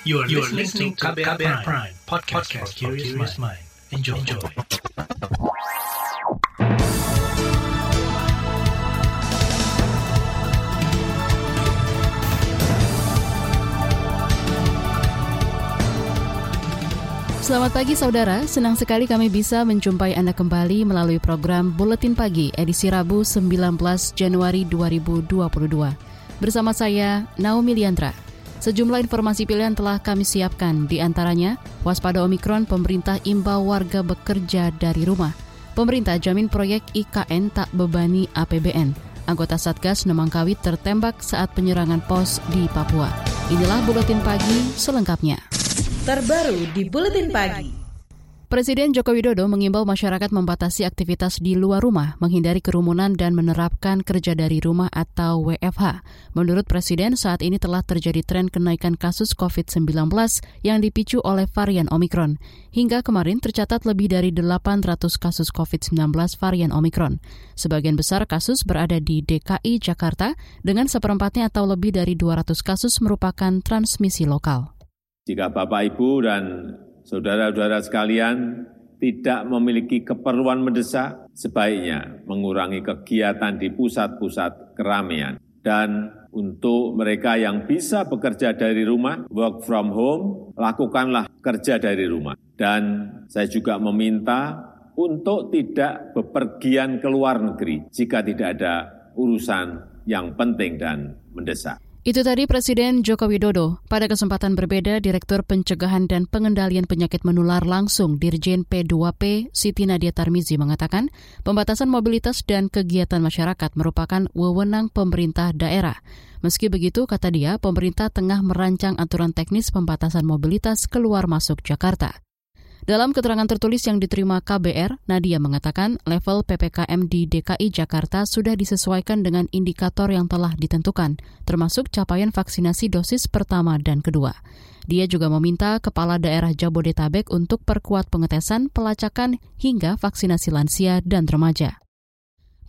You are, you are listening to KBR, Prime, Prime podcast, podcast for curious mind. Enjoy. Enjoy. Selamat pagi saudara, senang sekali kami bisa menjumpai Anda kembali melalui program Buletin Pagi edisi Rabu 19 Januari 2022. Bersama saya, Naomi Liandra. Sejumlah informasi pilihan telah kami siapkan, di antaranya waspada Omikron pemerintah imbau warga bekerja dari rumah. Pemerintah jamin proyek IKN tak bebani APBN. Anggota Satgas Nemangkawi tertembak saat penyerangan pos di Papua. Inilah Buletin Pagi selengkapnya terbaru di Buletin Pagi. Presiden Joko Widodo mengimbau masyarakat membatasi aktivitas di luar rumah, menghindari kerumunan dan menerapkan kerja dari rumah atau WFH. Menurut Presiden, saat ini telah terjadi tren kenaikan kasus COVID-19 yang dipicu oleh varian Omikron. Hingga kemarin tercatat lebih dari 800 kasus COVID-19 varian Omikron. Sebagian besar kasus berada di DKI Jakarta dengan seperempatnya atau lebih dari 200 kasus merupakan transmisi lokal. Jika Bapak, Ibu, dan saudara-saudara sekalian tidak memiliki keperluan mendesak, sebaiknya mengurangi kegiatan di pusat-pusat keramaian. Dan untuk mereka yang bisa bekerja dari rumah, work from home, lakukanlah kerja dari rumah. Dan saya juga meminta untuk tidak bepergian ke luar negeri jika tidak ada urusan yang penting dan mendesak. Itu tadi Presiden Joko Widodo. Pada kesempatan berbeda, Direktur Pencegahan dan Pengendalian Penyakit Menular langsung Dirjen P2P Siti Nadia Tarmizi mengatakan pembatasan mobilitas dan kegiatan masyarakat merupakan wewenang pemerintah daerah. Meski begitu, kata dia, pemerintah tengah merancang aturan teknis pembatasan mobilitas keluar masuk Jakarta. Dalam keterangan tertulis yang diterima KBR, Nadia mengatakan level PPKM di DKI Jakarta sudah disesuaikan dengan indikator yang telah ditentukan, termasuk capaian vaksinasi dosis pertama dan kedua. Dia juga meminta kepala daerah Jabodetabek untuk perkuat pengetesan, pelacakan, hingga vaksinasi lansia dan remaja.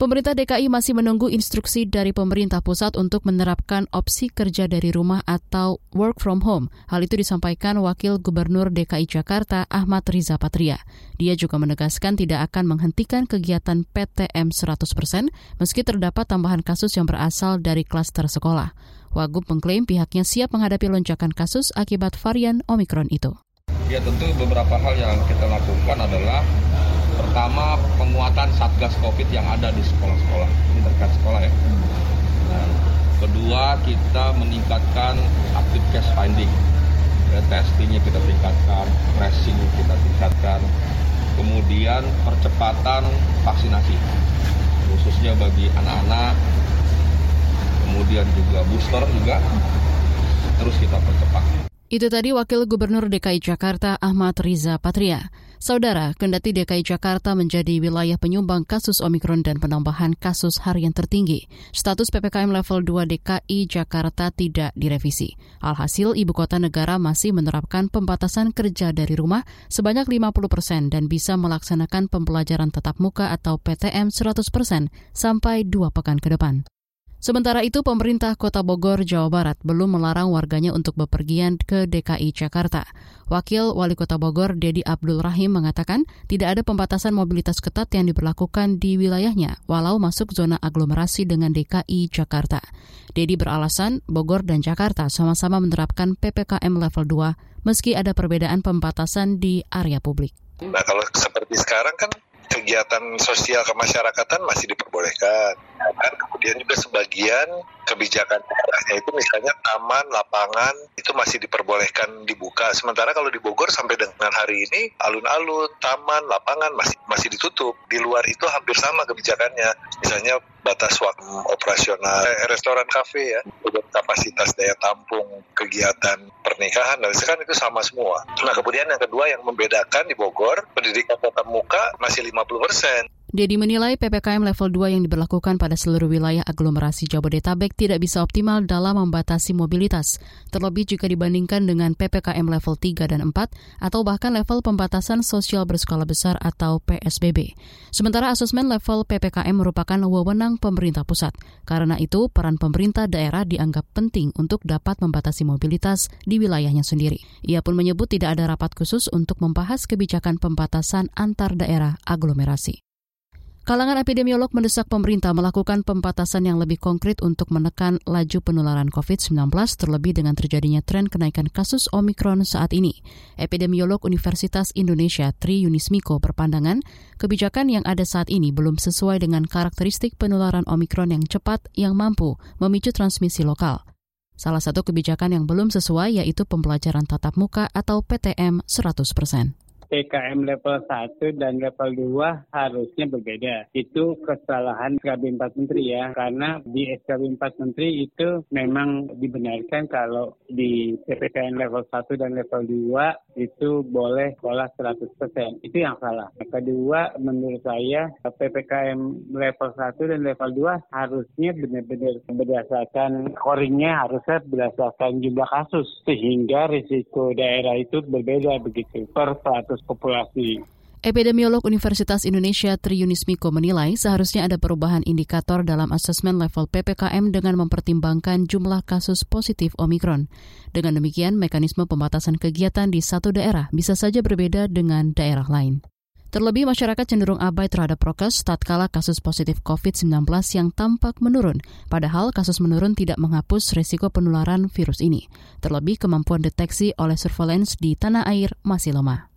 Pemerintah DKI masih menunggu instruksi dari pemerintah pusat untuk menerapkan opsi kerja dari rumah atau work from home. Hal itu disampaikan Wakil Gubernur DKI Jakarta Ahmad Riza Patria. Dia juga menegaskan tidak akan menghentikan kegiatan PTM 100% meski terdapat tambahan kasus yang berasal dari klaster sekolah. Wagub mengklaim pihaknya siap menghadapi lonjakan kasus akibat varian Omikron itu. Ya tentu beberapa hal yang kita lakukan adalah Pertama, penguatan satgas COVID yang ada di sekolah-sekolah. Ini terkait sekolah ya. Nah, kedua, kita meningkatkan active case finding. Ya, testingnya kita tingkatkan, tracing kita tingkatkan. Kemudian percepatan vaksinasi, khususnya bagi anak-anak. Kemudian juga booster juga terus kita percepat. Itu tadi Wakil Gubernur DKI Jakarta Ahmad Riza Patria. Saudara, kendati DKI Jakarta menjadi wilayah penyumbang kasus Omikron dan penambahan kasus harian tertinggi, status PPKM level 2 DKI Jakarta tidak direvisi. Alhasil, ibu kota negara masih menerapkan pembatasan kerja dari rumah sebanyak 50 persen dan bisa melaksanakan pembelajaran tatap muka atau PTM 100 persen sampai dua pekan ke depan. Sementara itu, pemerintah Kota Bogor, Jawa Barat belum melarang warganya untuk bepergian ke DKI Jakarta. Wakil Wali Kota Bogor, Dedi Abdul Rahim, mengatakan tidak ada pembatasan mobilitas ketat yang diberlakukan di wilayahnya, walau masuk zona aglomerasi dengan DKI Jakarta. Dedi beralasan Bogor dan Jakarta sama-sama menerapkan PPKM level 2, meski ada perbedaan pembatasan di area publik. Nah, kalau seperti sekarang kan kegiatan sosial kemasyarakatan masih diperbolehkan. Dan kemudian juga sebagian kebijakan daerahnya itu misalnya taman, lapangan itu masih diperbolehkan dibuka. Sementara kalau di Bogor sampai dengan hari ini alun-alun, taman, lapangan masih masih ditutup. Di luar itu hampir sama kebijakannya. Misalnya batas waktu operasional eh, restoran kafe ya, kapasitas daya tampung kegiatan pernikahan dan sekarang itu sama semua. Nah kemudian yang kedua yang membedakan di Bogor pendidikan tatap muka masih 50 persen Dedi menilai PPKM level 2 yang diberlakukan pada seluruh wilayah aglomerasi Jabodetabek tidak bisa optimal dalam membatasi mobilitas, terlebih jika dibandingkan dengan PPKM level 3 dan 4 atau bahkan level pembatasan sosial berskala besar atau PSBB. Sementara asesmen level PPKM merupakan wewenang pemerintah pusat. Karena itu, peran pemerintah daerah dianggap penting untuk dapat membatasi mobilitas di wilayahnya sendiri. Ia pun menyebut tidak ada rapat khusus untuk membahas kebijakan pembatasan antar daerah aglomerasi. Kalangan epidemiolog mendesak pemerintah melakukan pembatasan yang lebih konkret untuk menekan laju penularan COVID-19 terlebih dengan terjadinya tren kenaikan kasus Omikron saat ini. Epidemiolog Universitas Indonesia Tri Yunismiko berpandangan kebijakan yang ada saat ini belum sesuai dengan karakteristik penularan Omikron yang cepat yang mampu memicu transmisi lokal. Salah satu kebijakan yang belum sesuai yaitu pembelajaran tatap muka atau PTM 100 persen. PKM level 1 dan level 2 harusnya berbeda. Itu kesalahan SKB 4 Menteri ya. Karena di SKB 4 Menteri itu memang dibenarkan kalau di PPKM level 1 dan level 2 itu boleh sekolah 100%. Itu yang salah. Kedua, menurut saya PPKM level 1 dan level 2 harusnya benar-benar berdasarkan koringnya harusnya berdasarkan jumlah kasus. Sehingga risiko daerah itu berbeda begitu per 100 populasi. Epidemiolog Universitas Indonesia Tri Yunismiko menilai seharusnya ada perubahan indikator dalam asesmen level PPKM dengan mempertimbangkan jumlah kasus positif Omikron. Dengan demikian, mekanisme pembatasan kegiatan di satu daerah bisa saja berbeda dengan daerah lain. Terlebih masyarakat cenderung abai terhadap prokes tatkala kasus positif COVID-19 yang tampak menurun, padahal kasus menurun tidak menghapus resiko penularan virus ini. Terlebih kemampuan deteksi oleh surveillance di tanah air masih lemah.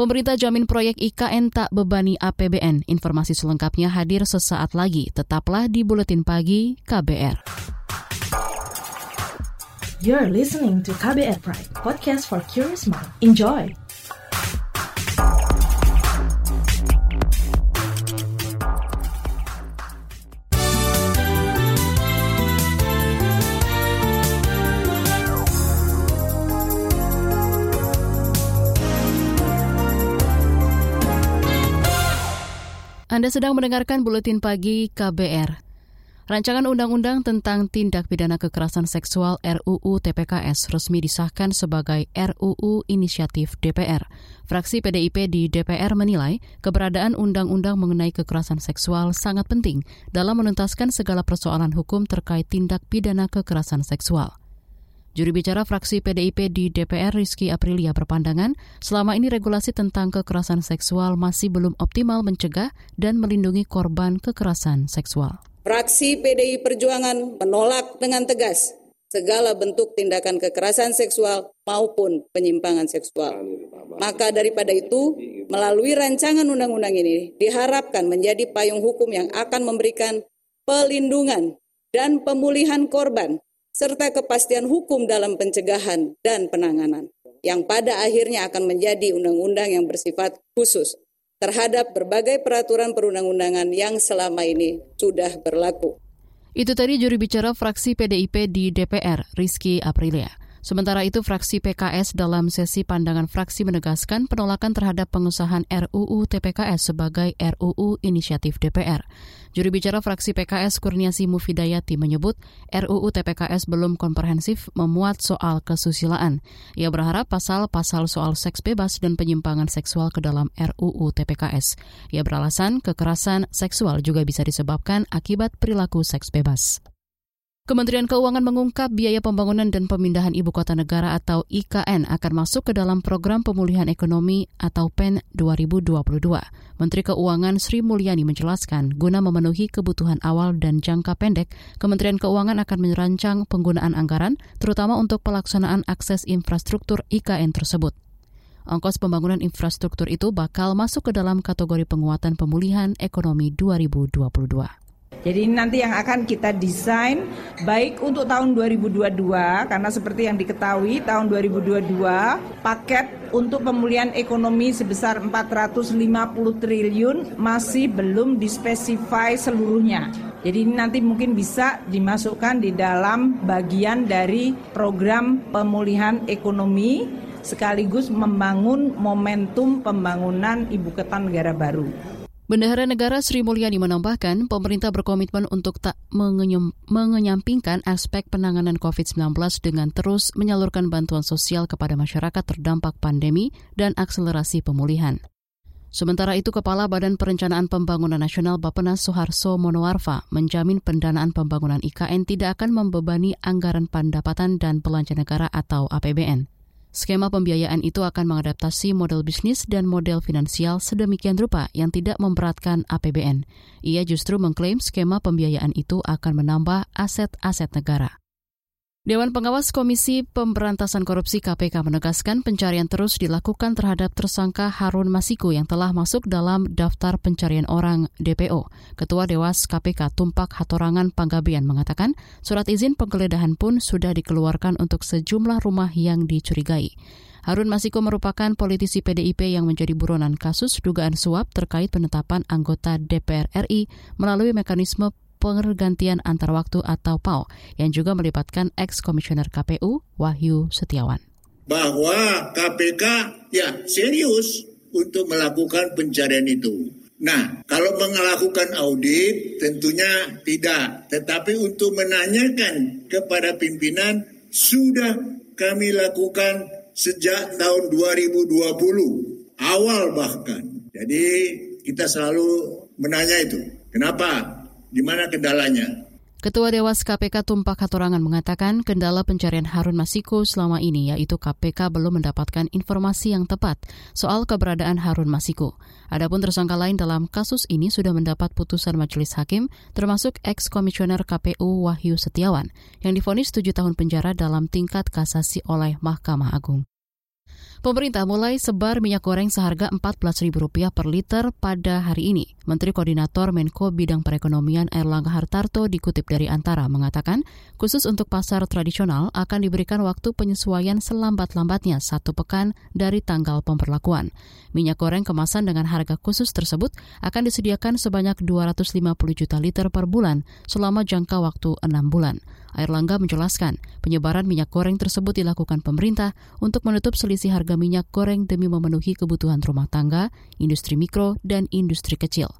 Pemerintah jamin proyek IKN tak bebani APBN. Informasi selengkapnya hadir sesaat lagi. Tetaplah di Buletin Pagi KBR. You're listening to KBR Pride, podcast for curious mind. Enjoy! Anda sedang mendengarkan buletin pagi KBR. Rancangan Undang-Undang tentang Tindak Pidana Kekerasan Seksual RUU TPKS resmi disahkan sebagai RUU Inisiatif DPR. Fraksi PDIP di DPR menilai keberadaan undang-undang mengenai kekerasan seksual sangat penting dalam menuntaskan segala persoalan hukum terkait tindak pidana kekerasan seksual. Juri bicara fraksi PDIP di DPR Rizky Aprilia berpandangan, selama ini regulasi tentang kekerasan seksual masih belum optimal mencegah dan melindungi korban kekerasan seksual. Fraksi PDI Perjuangan menolak dengan tegas segala bentuk tindakan kekerasan seksual maupun penyimpangan seksual. Maka daripada itu, melalui rancangan undang-undang ini diharapkan menjadi payung hukum yang akan memberikan pelindungan dan pemulihan korban serta kepastian hukum dalam pencegahan dan penanganan, yang pada akhirnya akan menjadi undang-undang yang bersifat khusus terhadap berbagai peraturan perundang-undangan yang selama ini sudah berlaku. Itu tadi juri bicara fraksi PDIP di DPR, Rizky Aprilia. Sementara itu, fraksi PKS dalam sesi pandangan fraksi menegaskan penolakan terhadap pengesahan RUU TPKS sebagai RUU inisiatif DPR. Juri bicara fraksi PKS Kurniasi Mufidayati menyebut RUU TPKS belum komprehensif memuat soal kesusilaan. Ia berharap pasal-pasal soal seks bebas dan penyimpangan seksual ke dalam RUU TPKS. Ia beralasan kekerasan seksual juga bisa disebabkan akibat perilaku seks bebas. Kementerian Keuangan mengungkap biaya pembangunan dan pemindahan ibu kota negara atau IKN akan masuk ke dalam program pemulihan ekonomi atau PEN 2022. Menteri Keuangan Sri Mulyani menjelaskan, guna memenuhi kebutuhan awal dan jangka pendek, Kementerian Keuangan akan merancang penggunaan anggaran, terutama untuk pelaksanaan akses infrastruktur IKN tersebut. Ongkos pembangunan infrastruktur itu bakal masuk ke dalam kategori penguatan pemulihan ekonomi 2022. Jadi nanti yang akan kita desain baik untuk tahun 2022 karena seperti yang diketahui tahun 2022 paket untuk pemulihan ekonomi sebesar 450 triliun masih belum dispesify seluruhnya. Jadi nanti mungkin bisa dimasukkan di dalam bagian dari program pemulihan ekonomi sekaligus membangun momentum pembangunan ibu kota negara baru. Bendahara Negara Sri Mulyani menambahkan, pemerintah berkomitmen untuk tak mengenyampingkan aspek penanganan COVID-19 dengan terus menyalurkan bantuan sosial kepada masyarakat terdampak pandemi dan akselerasi pemulihan. Sementara itu, Kepala Badan Perencanaan Pembangunan Nasional Bapenas Soeharto Monoarfa menjamin pendanaan pembangunan IKN tidak akan membebani anggaran pendapatan dan belanja negara atau APBN. Skema pembiayaan itu akan mengadaptasi model bisnis dan model finansial sedemikian rupa yang tidak memberatkan APBN. Ia justru mengklaim skema pembiayaan itu akan menambah aset-aset negara. Dewan Pengawas Komisi Pemberantasan Korupsi KPK menegaskan pencarian terus dilakukan terhadap tersangka Harun Masiku yang telah masuk dalam daftar pencarian orang DPO. Ketua Dewas KPK Tumpak Hatorangan Panggabian mengatakan surat izin penggeledahan pun sudah dikeluarkan untuk sejumlah rumah yang dicurigai. Harun Masiku merupakan politisi PDIP yang menjadi buronan kasus dugaan suap terkait penetapan anggota DPR RI melalui mekanisme pergantian antar waktu atau PAO yang juga melibatkan ex-komisioner KPU Wahyu Setiawan. Bahwa KPK ya serius untuk melakukan pencarian itu. Nah, kalau melakukan audit tentunya tidak, tetapi untuk menanyakan kepada pimpinan sudah kami lakukan sejak tahun 2020, awal bahkan. Jadi kita selalu menanya itu, kenapa di mana kendalanya? Ketua Dewas KPK Tumpak Hatorangan mengatakan kendala pencarian Harun Masiku selama ini yaitu KPK belum mendapatkan informasi yang tepat soal keberadaan Harun Masiku. Adapun tersangka lain dalam kasus ini sudah mendapat putusan majelis hakim termasuk ex-komisioner KPU Wahyu Setiawan yang difonis tujuh tahun penjara dalam tingkat kasasi oleh Mahkamah Agung. Pemerintah mulai sebar minyak goreng seharga Rp14.000 per liter pada hari ini. Menteri Koordinator Menko Bidang Perekonomian Erlangga Hartarto dikutip dari Antara mengatakan, khusus untuk pasar tradisional akan diberikan waktu penyesuaian selambat-lambatnya satu pekan dari tanggal pemberlakuan. Minyak goreng kemasan dengan harga khusus tersebut akan disediakan sebanyak 250 juta liter per bulan selama jangka waktu enam bulan. Air Langga menjelaskan, penyebaran minyak goreng tersebut dilakukan pemerintah untuk menutup selisih harga minyak goreng demi memenuhi kebutuhan rumah tangga, industri mikro, dan industri kecil.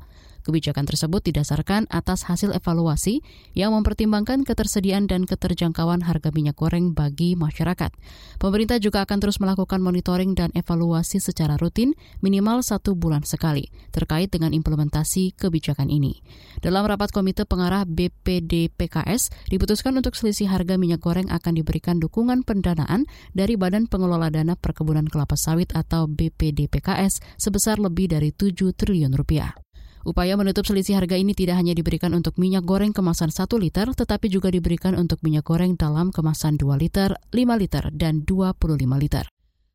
Kebijakan tersebut didasarkan atas hasil evaluasi yang mempertimbangkan ketersediaan dan keterjangkauan harga minyak goreng bagi masyarakat. Pemerintah juga akan terus melakukan monitoring dan evaluasi secara rutin minimal satu bulan sekali terkait dengan implementasi kebijakan ini. Dalam rapat Komite Pengarah BPD PKS, diputuskan untuk selisih harga minyak goreng akan diberikan dukungan pendanaan dari Badan Pengelola Dana Perkebunan Kelapa Sawit atau BPD PKS sebesar lebih dari 7 triliun rupiah. Upaya menutup selisih harga ini tidak hanya diberikan untuk minyak goreng kemasan 1 liter, tetapi juga diberikan untuk minyak goreng dalam kemasan 2 liter, 5 liter, dan 25 liter.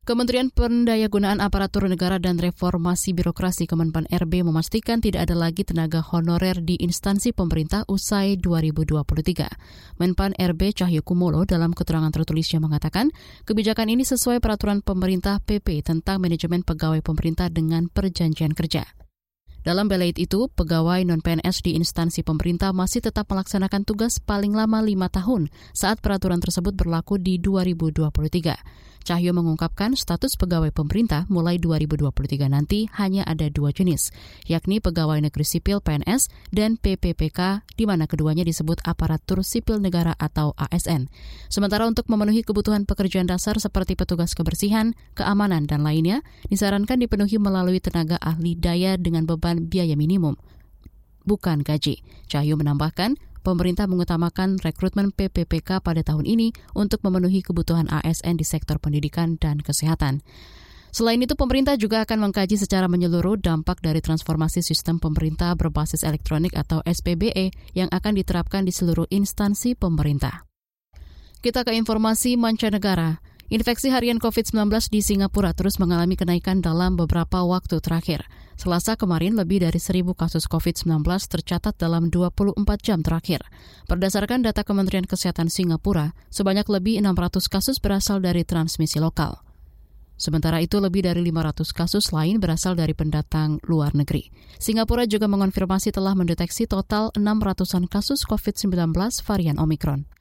Kementerian Pendayagunaan Aparatur Negara dan Reformasi Birokrasi Kemenpan RB memastikan tidak ada lagi tenaga honorer di instansi pemerintah usai 2023. Menpan RB Cahyo Kumolo dalam keterangan tertulisnya mengatakan, kebijakan ini sesuai peraturan pemerintah PP tentang manajemen pegawai pemerintah dengan perjanjian kerja. Dalam belait itu, pegawai non-PNS di instansi pemerintah masih tetap melaksanakan tugas paling lama lima tahun saat peraturan tersebut berlaku di 2023. Cahyo mengungkapkan status pegawai pemerintah mulai 2023 nanti hanya ada dua jenis, yakni pegawai negeri sipil PNS dan PPPK, di mana keduanya disebut aparatur sipil negara atau ASN. Sementara untuk memenuhi kebutuhan pekerjaan dasar seperti petugas kebersihan, keamanan, dan lainnya, disarankan dipenuhi melalui tenaga ahli daya dengan beban biaya minimum bukan gaji. Cahyo menambahkan, pemerintah mengutamakan rekrutmen PPPK pada tahun ini untuk memenuhi kebutuhan ASN di sektor pendidikan dan kesehatan. Selain itu, pemerintah juga akan mengkaji secara menyeluruh dampak dari transformasi sistem pemerintah berbasis elektronik atau SPBE yang akan diterapkan di seluruh instansi pemerintah. Kita ke informasi mancanegara. Infeksi harian COVID-19 di Singapura terus mengalami kenaikan dalam beberapa waktu terakhir. Selasa kemarin lebih dari 1.000 kasus COVID-19 tercatat dalam 24 jam terakhir. Berdasarkan data Kementerian Kesehatan Singapura, sebanyak lebih 600 kasus berasal dari transmisi lokal. Sementara itu, lebih dari 500 kasus lain berasal dari pendatang luar negeri. Singapura juga mengonfirmasi telah mendeteksi total 600-an kasus COVID-19 varian Omikron.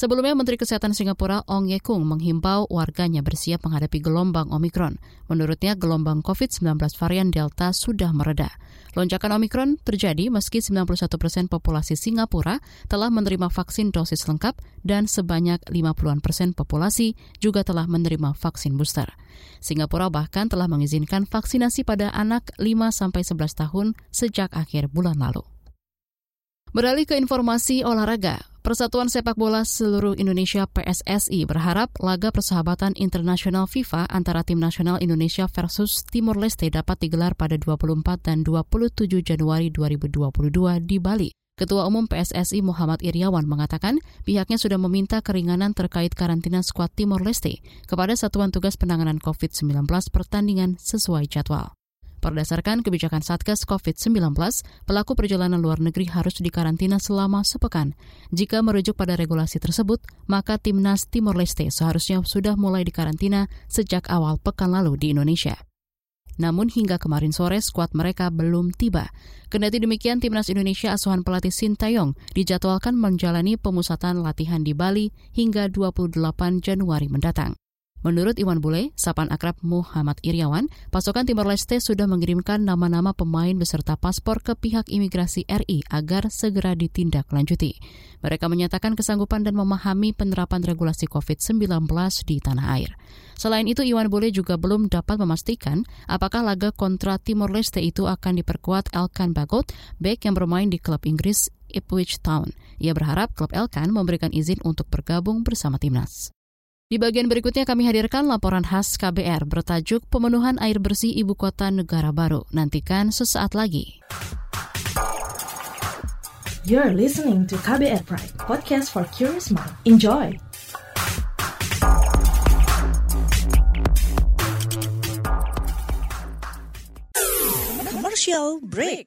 Sebelumnya, Menteri Kesehatan Singapura Ong Ye Kung menghimbau warganya bersiap menghadapi gelombang Omikron. Menurutnya, gelombang COVID-19 varian Delta sudah mereda. Lonjakan Omikron terjadi meski 91 persen populasi Singapura telah menerima vaksin dosis lengkap dan sebanyak 50-an persen populasi juga telah menerima vaksin booster. Singapura bahkan telah mengizinkan vaksinasi pada anak 5-11 tahun sejak akhir bulan lalu. Beralih ke informasi olahraga, Persatuan Sepak Bola Seluruh Indonesia PSSI berharap laga persahabatan internasional FIFA antara tim nasional Indonesia versus Timor Leste dapat digelar pada 24 dan 27 Januari 2022 di Bali. Ketua Umum PSSI Muhammad Iriawan mengatakan pihaknya sudah meminta keringanan terkait karantina skuad Timor Leste kepada Satuan Tugas Penanganan COVID-19 pertandingan sesuai jadwal. Berdasarkan kebijakan Satgas COVID-19, pelaku perjalanan luar negeri harus dikarantina selama sepekan. Jika merujuk pada regulasi tersebut, maka Timnas Timor Leste seharusnya sudah mulai dikarantina sejak awal pekan lalu di Indonesia. Namun hingga kemarin sore skuad mereka belum tiba. Kendati demikian, Timnas Indonesia asuhan pelatih Sintayong dijadwalkan menjalani pemusatan latihan di Bali hingga 28 Januari mendatang. Menurut Iwan Bule, sapan akrab Muhammad Iriawan, pasukan Timor Leste sudah mengirimkan nama-nama pemain beserta paspor ke pihak imigrasi RI agar segera ditindaklanjuti. Mereka menyatakan kesanggupan dan memahami penerapan regulasi COVID-19 di tanah air. Selain itu, Iwan Bule juga belum dapat memastikan apakah laga kontra Timor Leste itu akan diperkuat Elkan Bagot, back yang bermain di klub Inggris Ipswich Town. Ia berharap klub Elkan memberikan izin untuk bergabung bersama timnas. Di bagian berikutnya kami hadirkan laporan khas KBR bertajuk Pemenuhan Air Bersih Ibu Kota Negara Baru. Nantikan sesaat lagi. You're listening to KBR Pride, podcast for curious mind. Enjoy! Commercial break.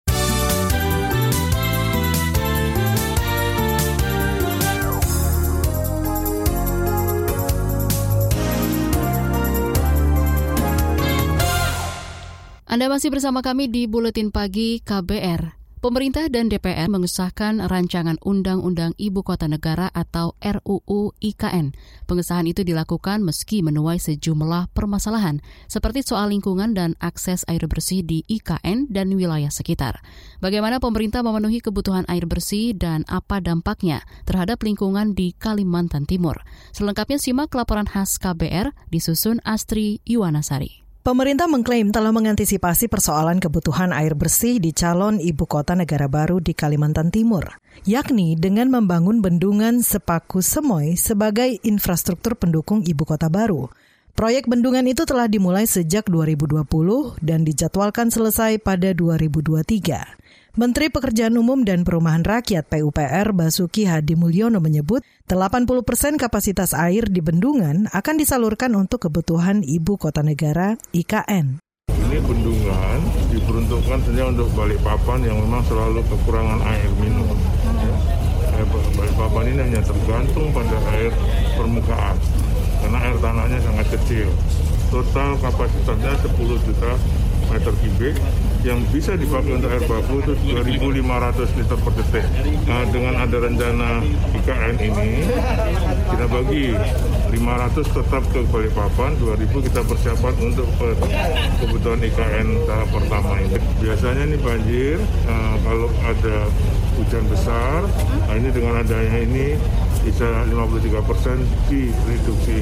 Anda masih bersama kami di Buletin Pagi KBR. Pemerintah dan DPR mengesahkan rancangan Undang-Undang Ibu Kota Negara atau RUU IKN. Pengesahan itu dilakukan meski menuai sejumlah permasalahan, seperti soal lingkungan dan akses air bersih di IKN dan wilayah sekitar. Bagaimana pemerintah memenuhi kebutuhan air bersih dan apa dampaknya terhadap lingkungan di Kalimantan Timur. Selengkapnya simak laporan khas KBR disusun Astri Yuwanasari. Pemerintah mengklaim telah mengantisipasi persoalan kebutuhan air bersih di calon ibu kota negara baru di Kalimantan Timur, yakni dengan membangun bendungan Sepaku Semoy sebagai infrastruktur pendukung ibu kota baru. Proyek bendungan itu telah dimulai sejak 2020 dan dijadwalkan selesai pada 2023. Menteri Pekerjaan Umum dan Perumahan Rakyat PUPR Basuki Hadi Mulyono menyebut 80 persen kapasitas air di bendungan akan disalurkan untuk kebutuhan ibu kota negara IKN. Ini bendungan diperuntukkan saja untuk Balikpapan yang memang selalu kekurangan air minum. Ya. Balikpapan ini hanya tergantung pada air permukaan karena air tanahnya sangat kecil. total kapasitasnya 10 juta meter kubik yang bisa dipakai untuk air baku itu 2.500 liter per detik. Nah, dengan ada rencana IKN ini, kita bagi 500 tetap ke Balikpapan, 2.000 kita persiapan untuk kebutuhan IKN tahap pertama ini. Biasanya ini banjir, nah, kalau ada hujan besar, nah ini dengan adanya ini bisa 53 persen di reduksi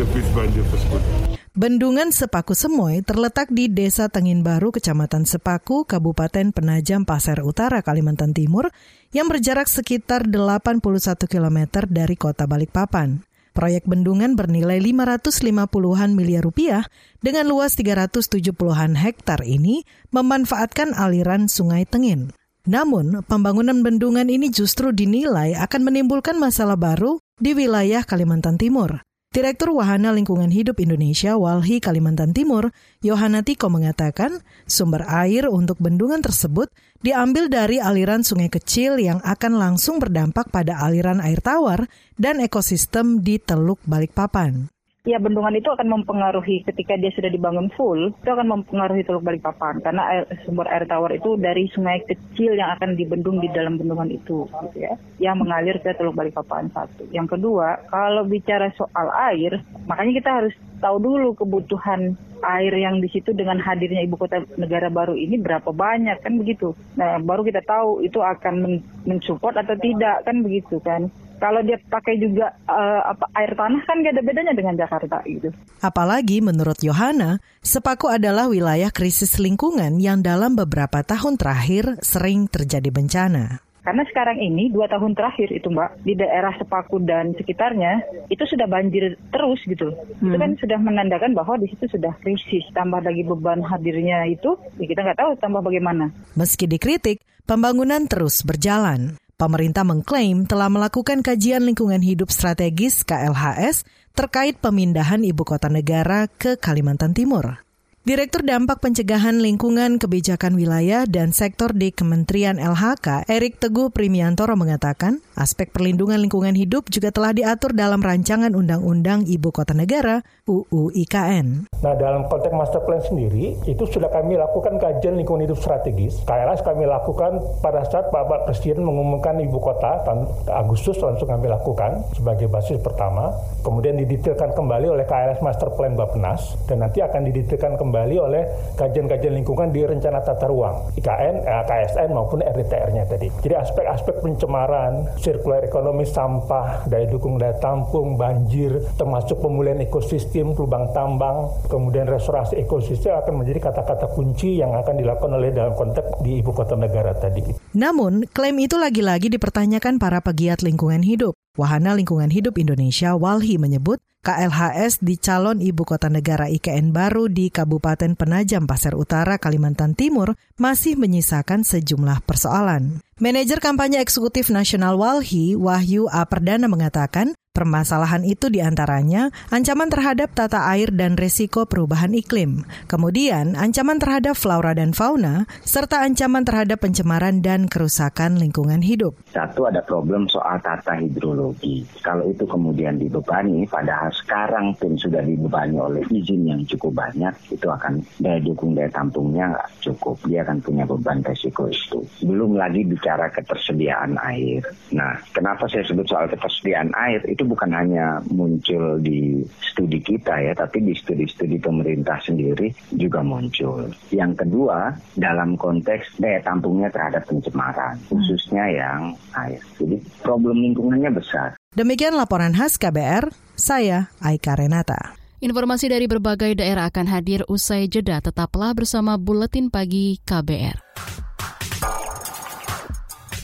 debit banjir tersebut. Bendungan Sepaku Semoy terletak di Desa Tengin Baru, Kecamatan Sepaku, Kabupaten Penajam Pasir Utara, Kalimantan Timur, yang berjarak sekitar 81 km dari kota Balikpapan. Proyek bendungan bernilai 550-an miliar rupiah dengan luas 370-an hektar ini memanfaatkan aliran Sungai Tengin. Namun, pembangunan bendungan ini justru dinilai akan menimbulkan masalah baru di wilayah Kalimantan Timur. Direktur Wahana Lingkungan Hidup Indonesia Walhi Kalimantan Timur, Yohana Tiko mengatakan, sumber air untuk bendungan tersebut diambil dari aliran sungai kecil yang akan langsung berdampak pada aliran air tawar dan ekosistem di Teluk Balikpapan. Ya bendungan itu akan mempengaruhi ketika dia sudah dibangun full, itu akan mempengaruhi Teluk Balikpapan karena air, sumber air tawar itu dari sungai kecil yang akan dibendung di dalam bendungan itu, gitu ya, yang mengalir ke Teluk Balikpapan satu. Yang kedua, kalau bicara soal air, makanya kita harus tahu dulu kebutuhan air yang di situ dengan hadirnya ibu kota negara baru ini berapa banyak kan begitu. Nah baru kita tahu itu akan mensupport atau tidak kan begitu kan kalau dia pakai juga uh, apa air tanah kan gak ada bedanya dengan Jakarta gitu. Apalagi menurut Yohana, Sepaku adalah wilayah krisis lingkungan yang dalam beberapa tahun terakhir sering terjadi bencana. Karena sekarang ini dua tahun terakhir itu mbak di daerah Sepaku dan sekitarnya itu sudah banjir terus gitu. Hmm. Itu kan sudah menandakan bahwa di situ sudah krisis. Tambah lagi beban hadirnya itu, ya kita nggak tahu tambah bagaimana. Meski dikritik, pembangunan terus berjalan. Pemerintah mengklaim telah melakukan kajian lingkungan hidup strategis KLHS terkait pemindahan ibu kota negara ke Kalimantan Timur. Direktur Dampak Pencegahan Lingkungan Kebijakan Wilayah dan Sektor di Kementerian LHK, Erik Teguh Primiantoro mengatakan, aspek perlindungan lingkungan hidup juga telah diatur dalam rancangan Undang-Undang Ibu Kota Negara UU IKN. Nah, dalam konteks master plan sendiri, itu sudah kami lakukan kajian lingkungan hidup strategis. KLS kami lakukan pada saat Bapak Presiden mengumumkan ibu kota, Agustus langsung kami lakukan sebagai basis pertama. Kemudian didetailkan kembali oleh KLS Master Plan Bappenas, dan nanti akan didetailkan kembali kembali oleh kajian-kajian lingkungan di rencana tata ruang IKN, eh, KSN maupun RDTR-nya tadi. Jadi aspek-aspek pencemaran, sirkular ekonomi sampah, daya dukung daya tampung, banjir, termasuk pemulihan ekosistem, lubang tambang, kemudian restorasi ekosistem akan menjadi kata-kata kunci yang akan dilakukan oleh dalam konteks di ibu kota negara tadi. Namun, klaim itu lagi-lagi dipertanyakan para pegiat lingkungan hidup. Wahana Lingkungan Hidup Indonesia Walhi menyebut KLHS di calon ibu kota negara IKN baru di Kabupaten Penajam Pasir Utara, Kalimantan Timur masih menyisakan sejumlah persoalan. Manajer kampanye eksekutif nasional Walhi, Wahyu A. Perdana mengatakan, Permasalahan itu di antaranya ancaman terhadap tata air dan resiko perubahan iklim, kemudian ancaman terhadap flora dan fauna, serta ancaman terhadap pencemaran dan kerusakan lingkungan hidup. Satu ada problem soal tata hidrologi. Kalau itu kemudian dibebani, padahal sekarang pun sudah dibebani oleh izin yang cukup banyak, itu akan daya dukung daya tampungnya nggak cukup. Dia akan punya beban resiko itu. Belum lagi bicara ketersediaan air. Nah, kenapa saya sebut soal ketersediaan air? Itu itu bukan hanya muncul di studi kita ya, tapi di studi-studi pemerintah sendiri juga muncul. Yang kedua, dalam konteks daya tampungnya terhadap pencemaran, khususnya yang air. Jadi problem lingkungannya besar. Demikian laporan khas KBR, saya Aika Renata. Informasi dari berbagai daerah akan hadir usai jeda. Tetaplah bersama Buletin Pagi KBR.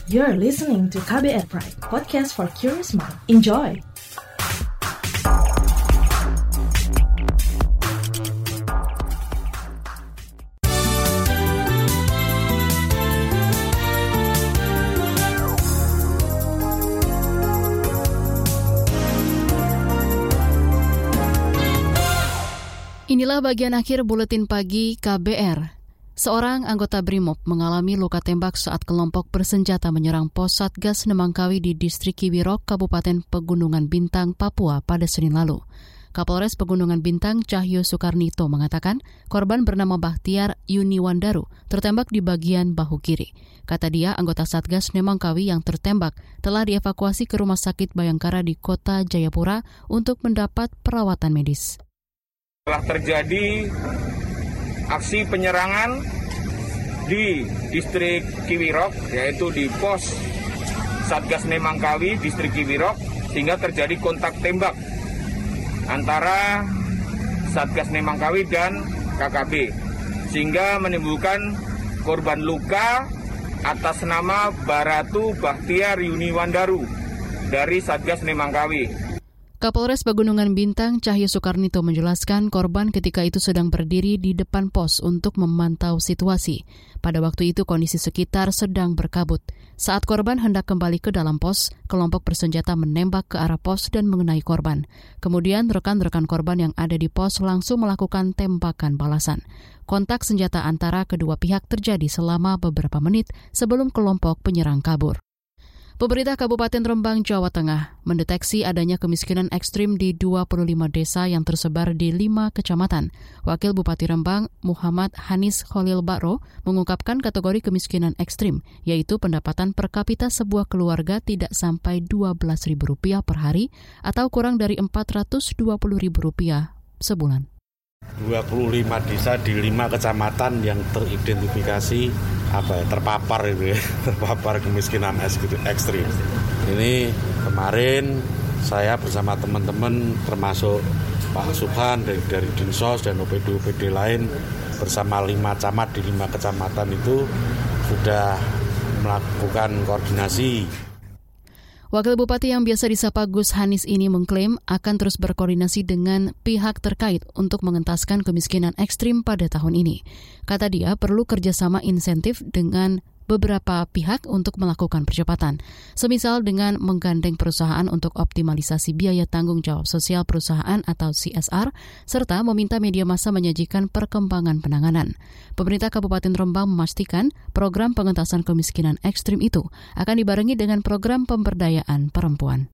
You're listening to KBR Pride, podcast for curious mind. Enjoy! Inilah bagian akhir buletin pagi KBR. Seorang anggota BRIMOB mengalami luka tembak saat kelompok bersenjata menyerang pos Satgas Nemangkawi di distrik Kiwirok, Kabupaten Pegunungan Bintang, Papua pada Senin lalu. Kapolres Pegunungan Bintang Cahyo Soekarnito mengatakan korban bernama Bahtiar Yuni Wandaru tertembak di bagian bahu kiri. Kata dia, anggota Satgas Nemangkawi yang tertembak telah dievakuasi ke Rumah Sakit Bayangkara di Kota Jayapura untuk mendapat perawatan medis. Telah terjadi aksi penyerangan di distrik Kiwirok, yaitu di pos Satgas Nemangkawi, distrik Kiwirok, sehingga terjadi kontak tembak antara Satgas Nemangkawi dan KKB sehingga menimbulkan korban luka atas nama Baratu Bahtiar Yuni Wandaru dari Satgas Nemangkawi. Kapolres Pegunungan Bintang Cahyo Soekarnito menjelaskan korban ketika itu sedang berdiri di depan pos untuk memantau situasi. Pada waktu itu kondisi sekitar sedang berkabut. Saat korban hendak kembali ke dalam pos, kelompok bersenjata menembak ke arah pos dan mengenai korban. Kemudian rekan-rekan korban yang ada di pos langsung melakukan tembakan balasan. Kontak senjata antara kedua pihak terjadi selama beberapa menit sebelum kelompok penyerang kabur. Pemerintah Kabupaten Rembang, Jawa Tengah mendeteksi adanya kemiskinan ekstrim di 25 desa yang tersebar di 5 kecamatan. Wakil Bupati Rembang, Muhammad Hanis Khalil Baro, mengungkapkan kategori kemiskinan ekstrim, yaitu pendapatan per kapita sebuah keluarga tidak sampai Rp12.000 per hari atau kurang dari Rp420.000 sebulan. 25 desa di 5 kecamatan yang teridentifikasi apa ya terpapar itu ya terpapar kemiskinan ekstrim. Ini kemarin saya bersama teman-teman termasuk Pak Subhan dari, dari Dinsos dan OPD-OPD lain bersama lima camat di lima kecamatan itu sudah melakukan koordinasi Wakil Bupati yang biasa disapa Gus Hanis ini mengklaim akan terus berkoordinasi dengan pihak terkait untuk mengentaskan kemiskinan ekstrim pada tahun ini. Kata dia perlu kerjasama insentif dengan beberapa pihak untuk melakukan percepatan, semisal dengan menggandeng perusahaan untuk optimalisasi biaya tanggung jawab sosial perusahaan atau CSR, serta meminta media massa menyajikan perkembangan penanganan. Pemerintah Kabupaten Rembang memastikan program pengentasan kemiskinan ekstrim itu akan dibarengi dengan program pemberdayaan perempuan.